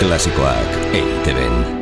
Klasikoak eiteben.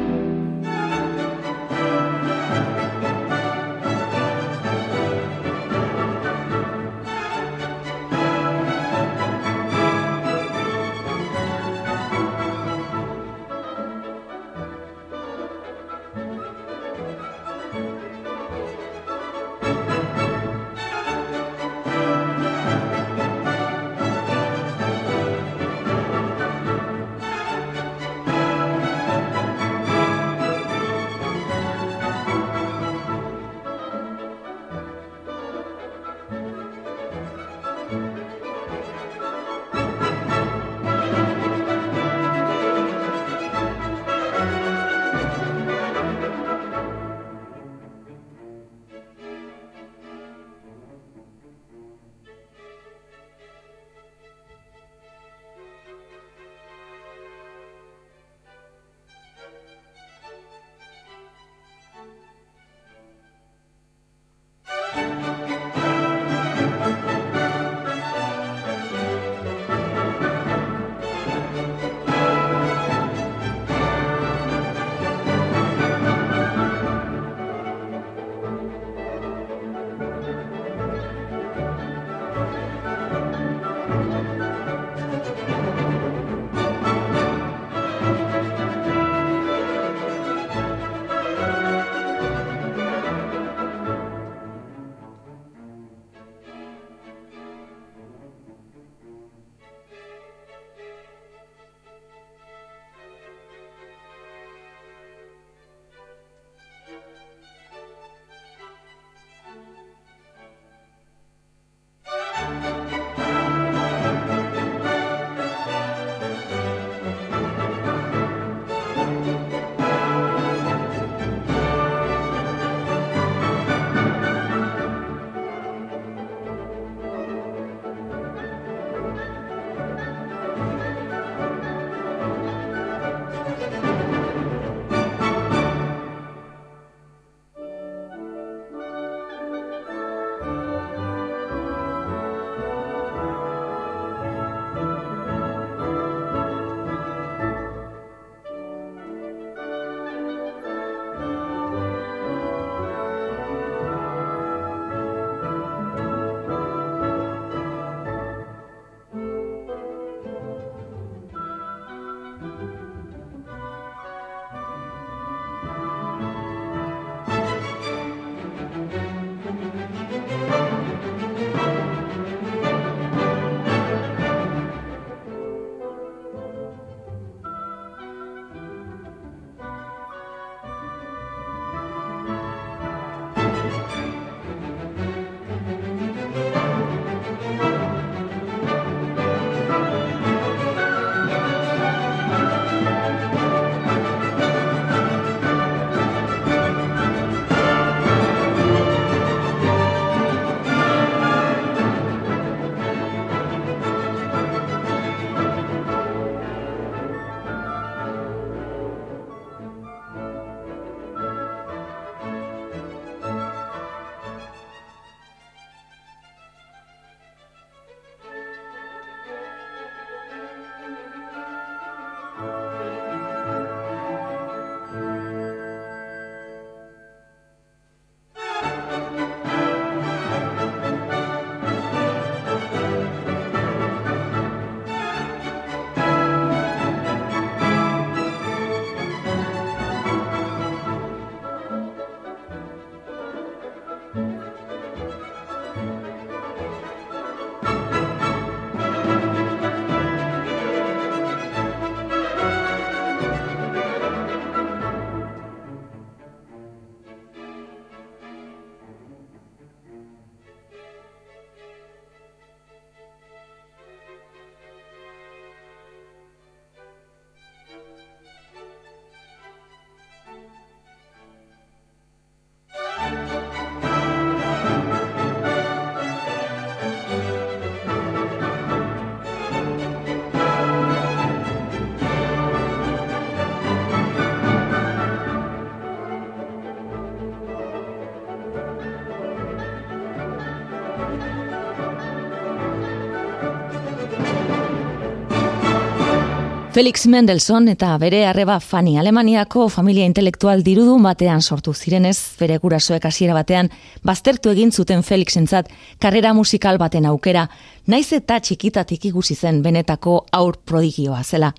Felix Mendelssohn eta bere arreba Fanny Alemaniako familia intelektual dirudun batean sortu zirenez, bere gurasoek hasiera batean baztertu egin zuten Felixentzat karrera musikal baten aukera, naiz eta txikitatik ikusi zen benetako aur prodigioa zela.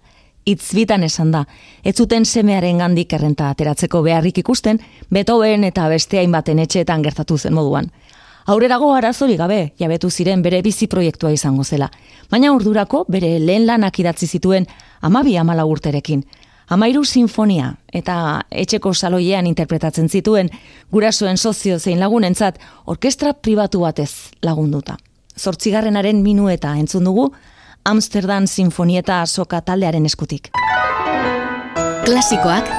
Itz bitan esan da, ez zuten semearen gandik errenta ateratzeko beharrik ikusten, Beethoven eta beste hainbaten etxeetan gertatu zen moduan. Aurrerago arazori gabe, jabetu ziren bere bizi proiektua izango zela. Baina urdurako bere lehen lanak idatzi zituen amabi amala urterekin. Amairu sinfonia eta etxeko saloiean interpretatzen zituen gurasoen sozio zein lagunentzat orkestra pribatu batez lagunduta. Zortzigarrenaren minueta entzun dugu Amsterdam Sinfonieta soka taldearen eskutik. Klasikoak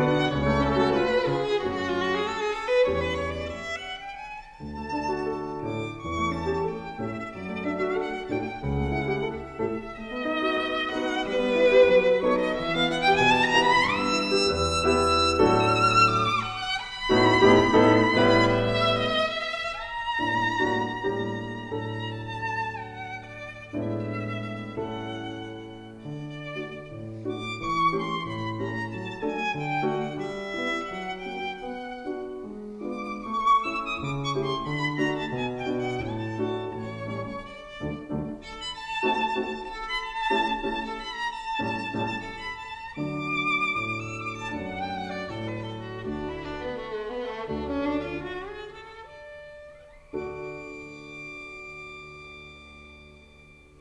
eite ben.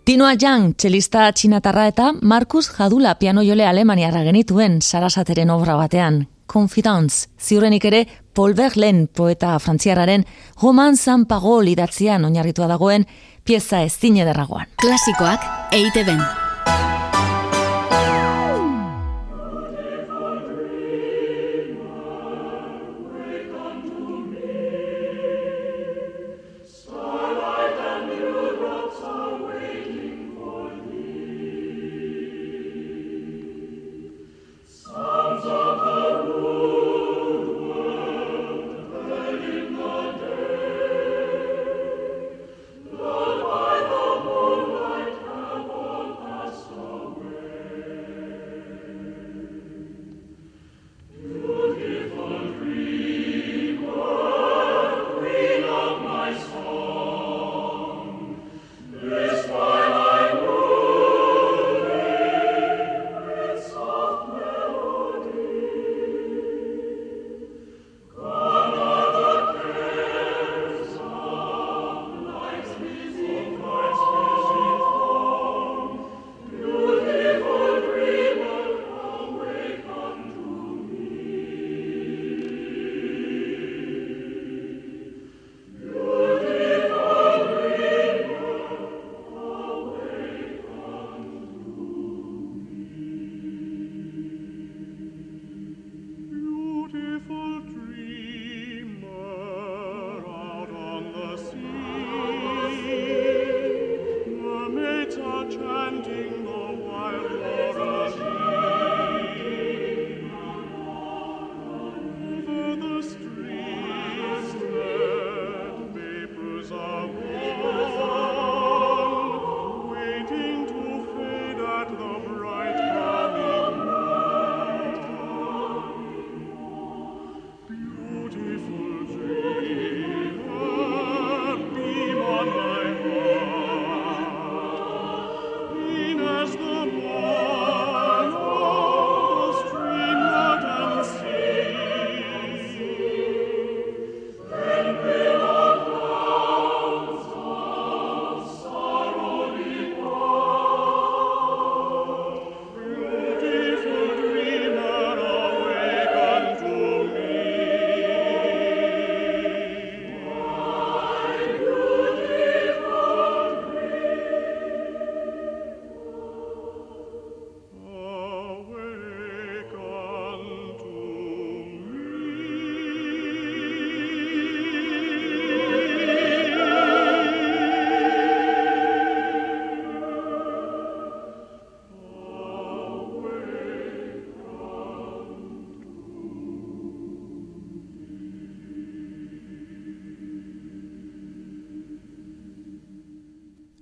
Tinoa Jang, txelista txinatarra eta Markus Jadula piano alemaniarra genituen sarasateren obra batean. Confidence, ziurrenik ere Paul Verlaine poeta frantziarraren roman San Pagol idatzian oinarritua dagoen pieza ez zine derragoan. Klasikoak eite ben.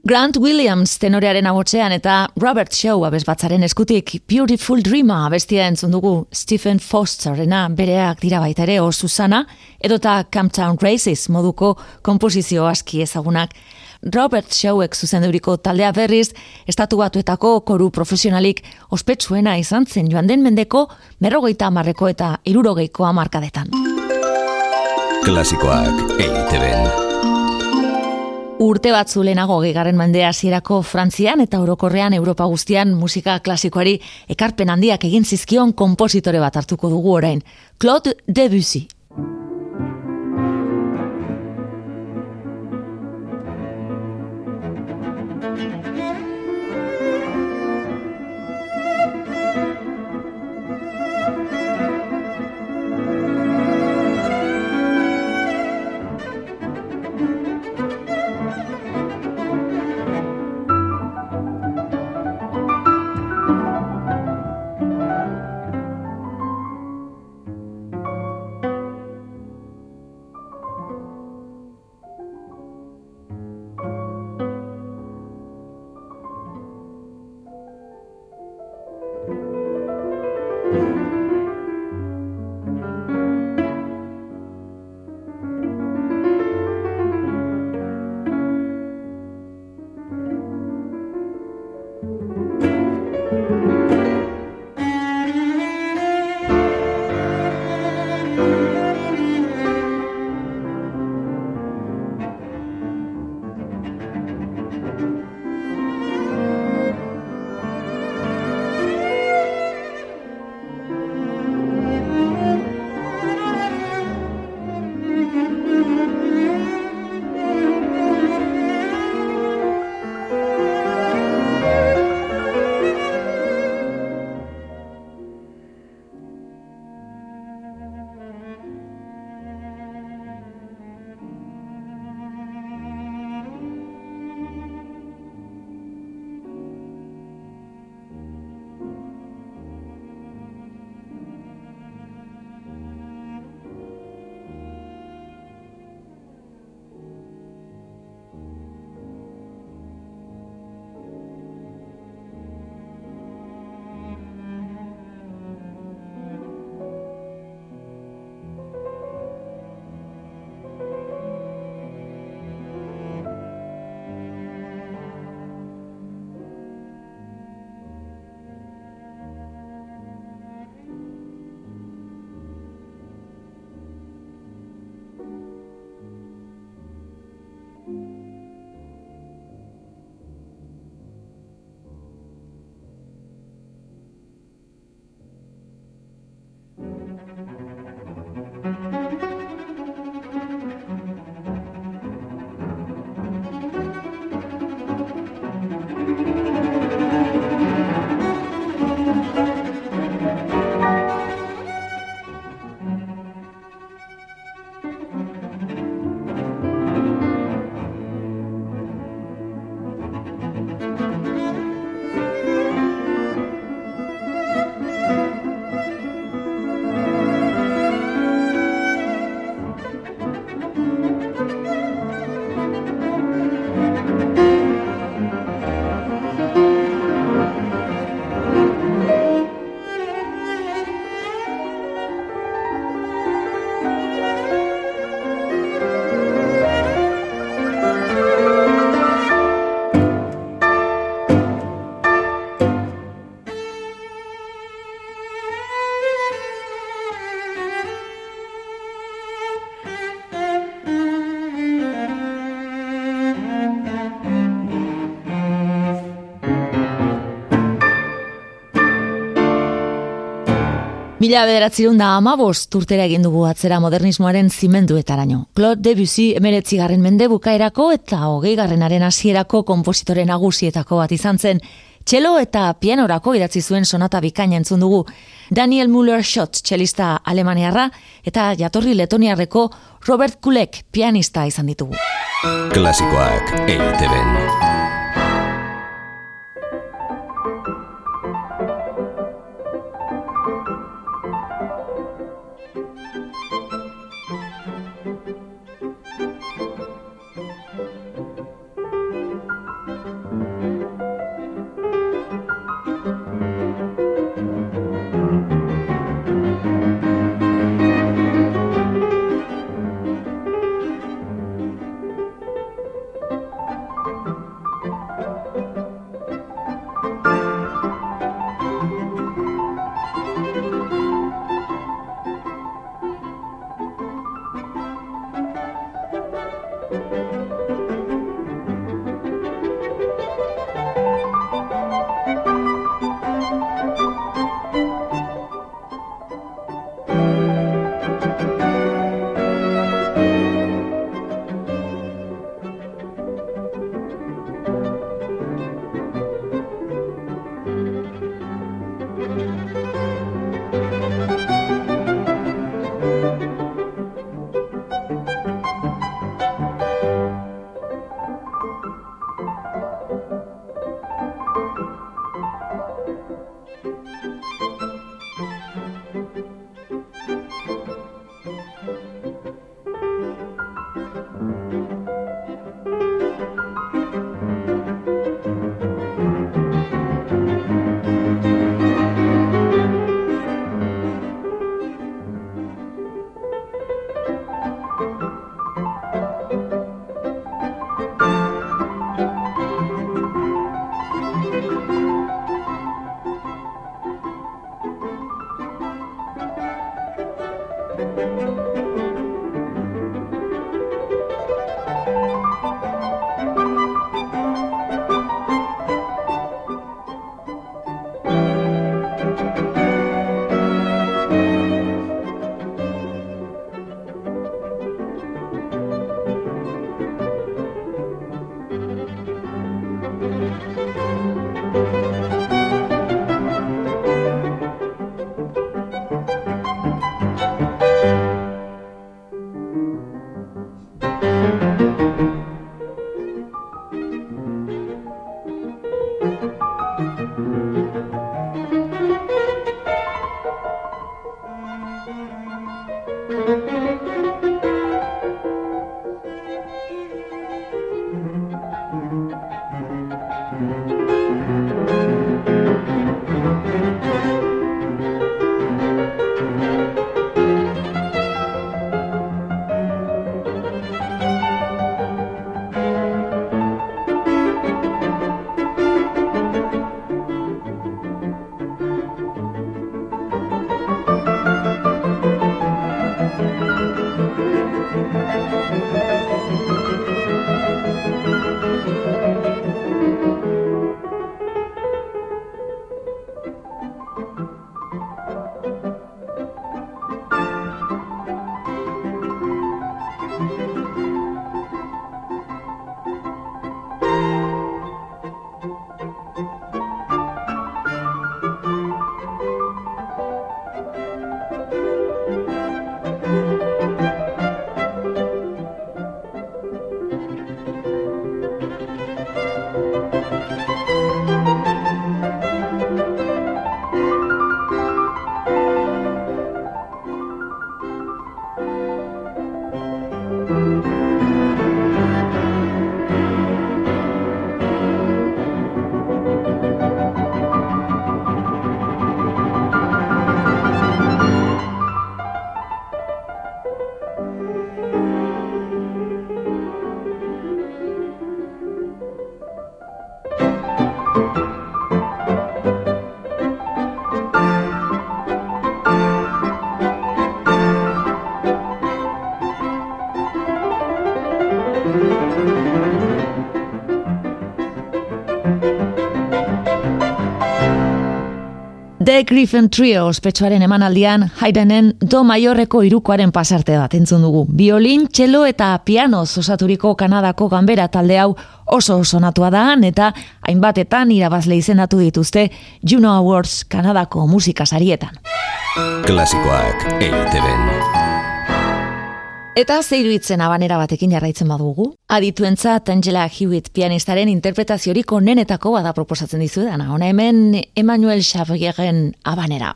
Grant Williams tenorearen agotzean eta Robert Shaw abesbatzaren eskutik Beautiful Dreamer abestia entzun dugu Stephen Fosterena bereak dira baita ere o Susana edota Camptown Races moduko komposizio aski ezagunak. Robert Shawek zuzenduriko taldea berriz, estatu batuetako koru profesionalik ospetsuena izan zen joan den mendeko berrogeita amarreko eta irurogeiko amarkadetan. Klasikoak EITB Urte batzu lehenago gegarren mendea hasierako Frantzian eta orokorrean Europa guztian musika klasikoari ekarpen handiak egin zizkion konpositore bat hartuko dugu orain. Claude Debussy. Mila bederatzerun da amabost urtera egin dugu atzera modernismoaren zimenduetaraino. Claude Debussy emeretzi garren mende bukaerako eta hogei garrenaren hasierako kompositore nagusietako bat izan zen. Txelo eta pianorako idatzi zuen sonata bikaina entzun dugu. Daniel Müller-Schott txelista alemaniarra eta jatorri letoniarreko Robert Kulek pianista izan ditugu. Klasikoak EITB. Griffin Trio ospetsuaren emanaldian Haydenen do maiorreko irukoaren pasarte bat entzun dugu. Biolin, txelo eta piano osaturiko Kanadako ganbera talde hau oso sonatua da eta hainbatetan irabazle izendatu dituzte Juno Awards Kanadako musika sarietan. Klasikoak EITB. Eta zeiru itzen abanera batekin jarraitzen badugu. Adituentza Angela Hewitt pianistaren interpretaziorik onenetako bada proposatzen dizu dana. Hona hemen Emmanuel Xavieren abanera.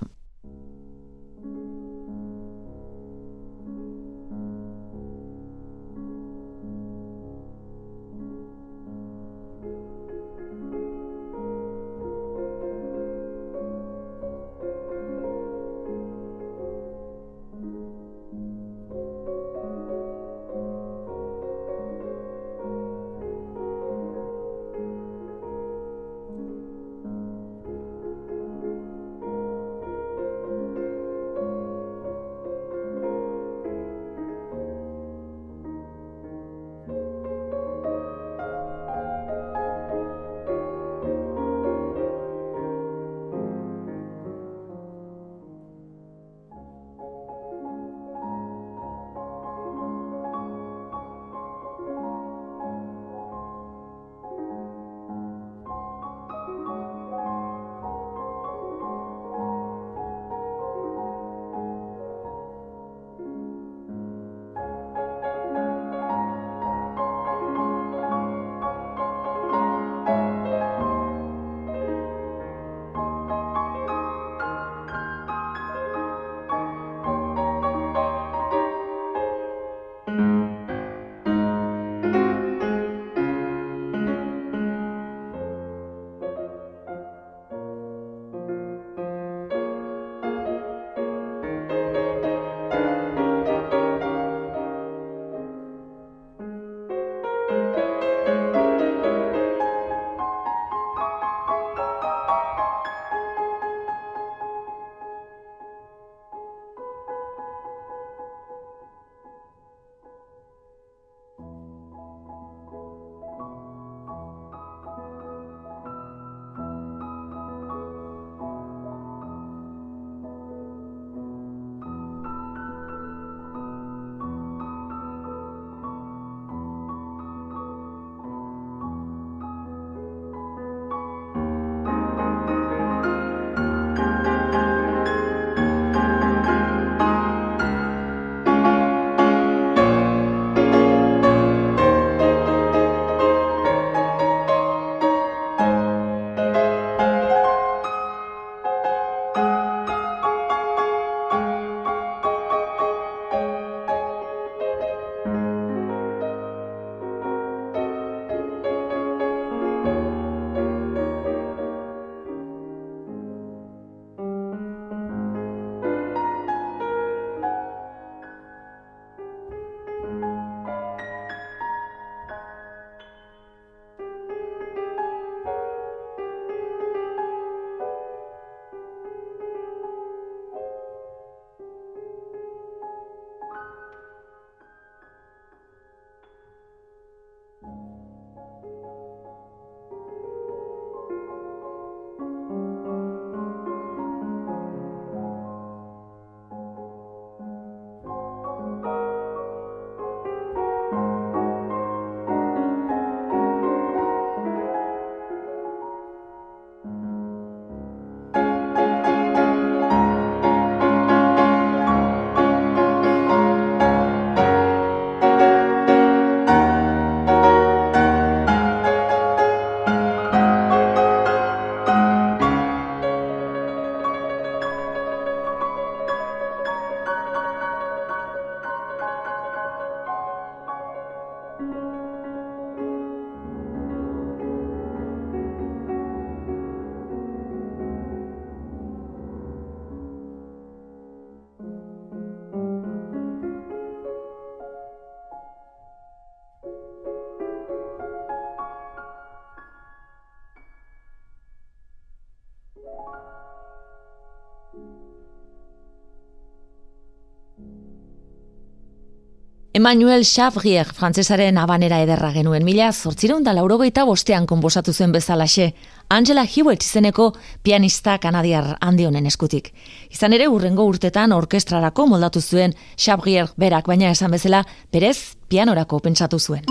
Emmanuel Chavrier, frantzesaren abanera ederra genuen mila, zortzireun da laurogeita bostean konbosatu zuen bezalaxe, Angela Hewitt izeneko pianista kanadiar handi honen eskutik. Izan ere, urrengo urtetan orkestrarako moldatu zuen Chavrier berak, baina esan bezala, berez, pianorako pentsatu zuen.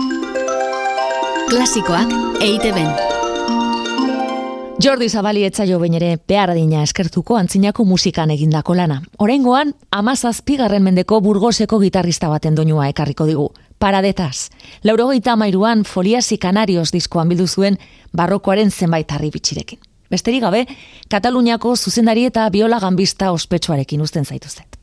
Klasikoak eite Jordi Zabali etzaio bain ere behar adina eskertuko antzinako musikan egindako lana. Horengoan, amazazpigarren mendeko burgoseko gitarrista baten doinua ekarriko digu. Paradetaz. Laurogeita amairuan foliasi kanarios diskoan bildu zuen barrokoaren zenbait harri bitxirekin. Besterik gabe, Kataluniako zuzendari eta biola gambista ospetsuarekin uzten zaituzet.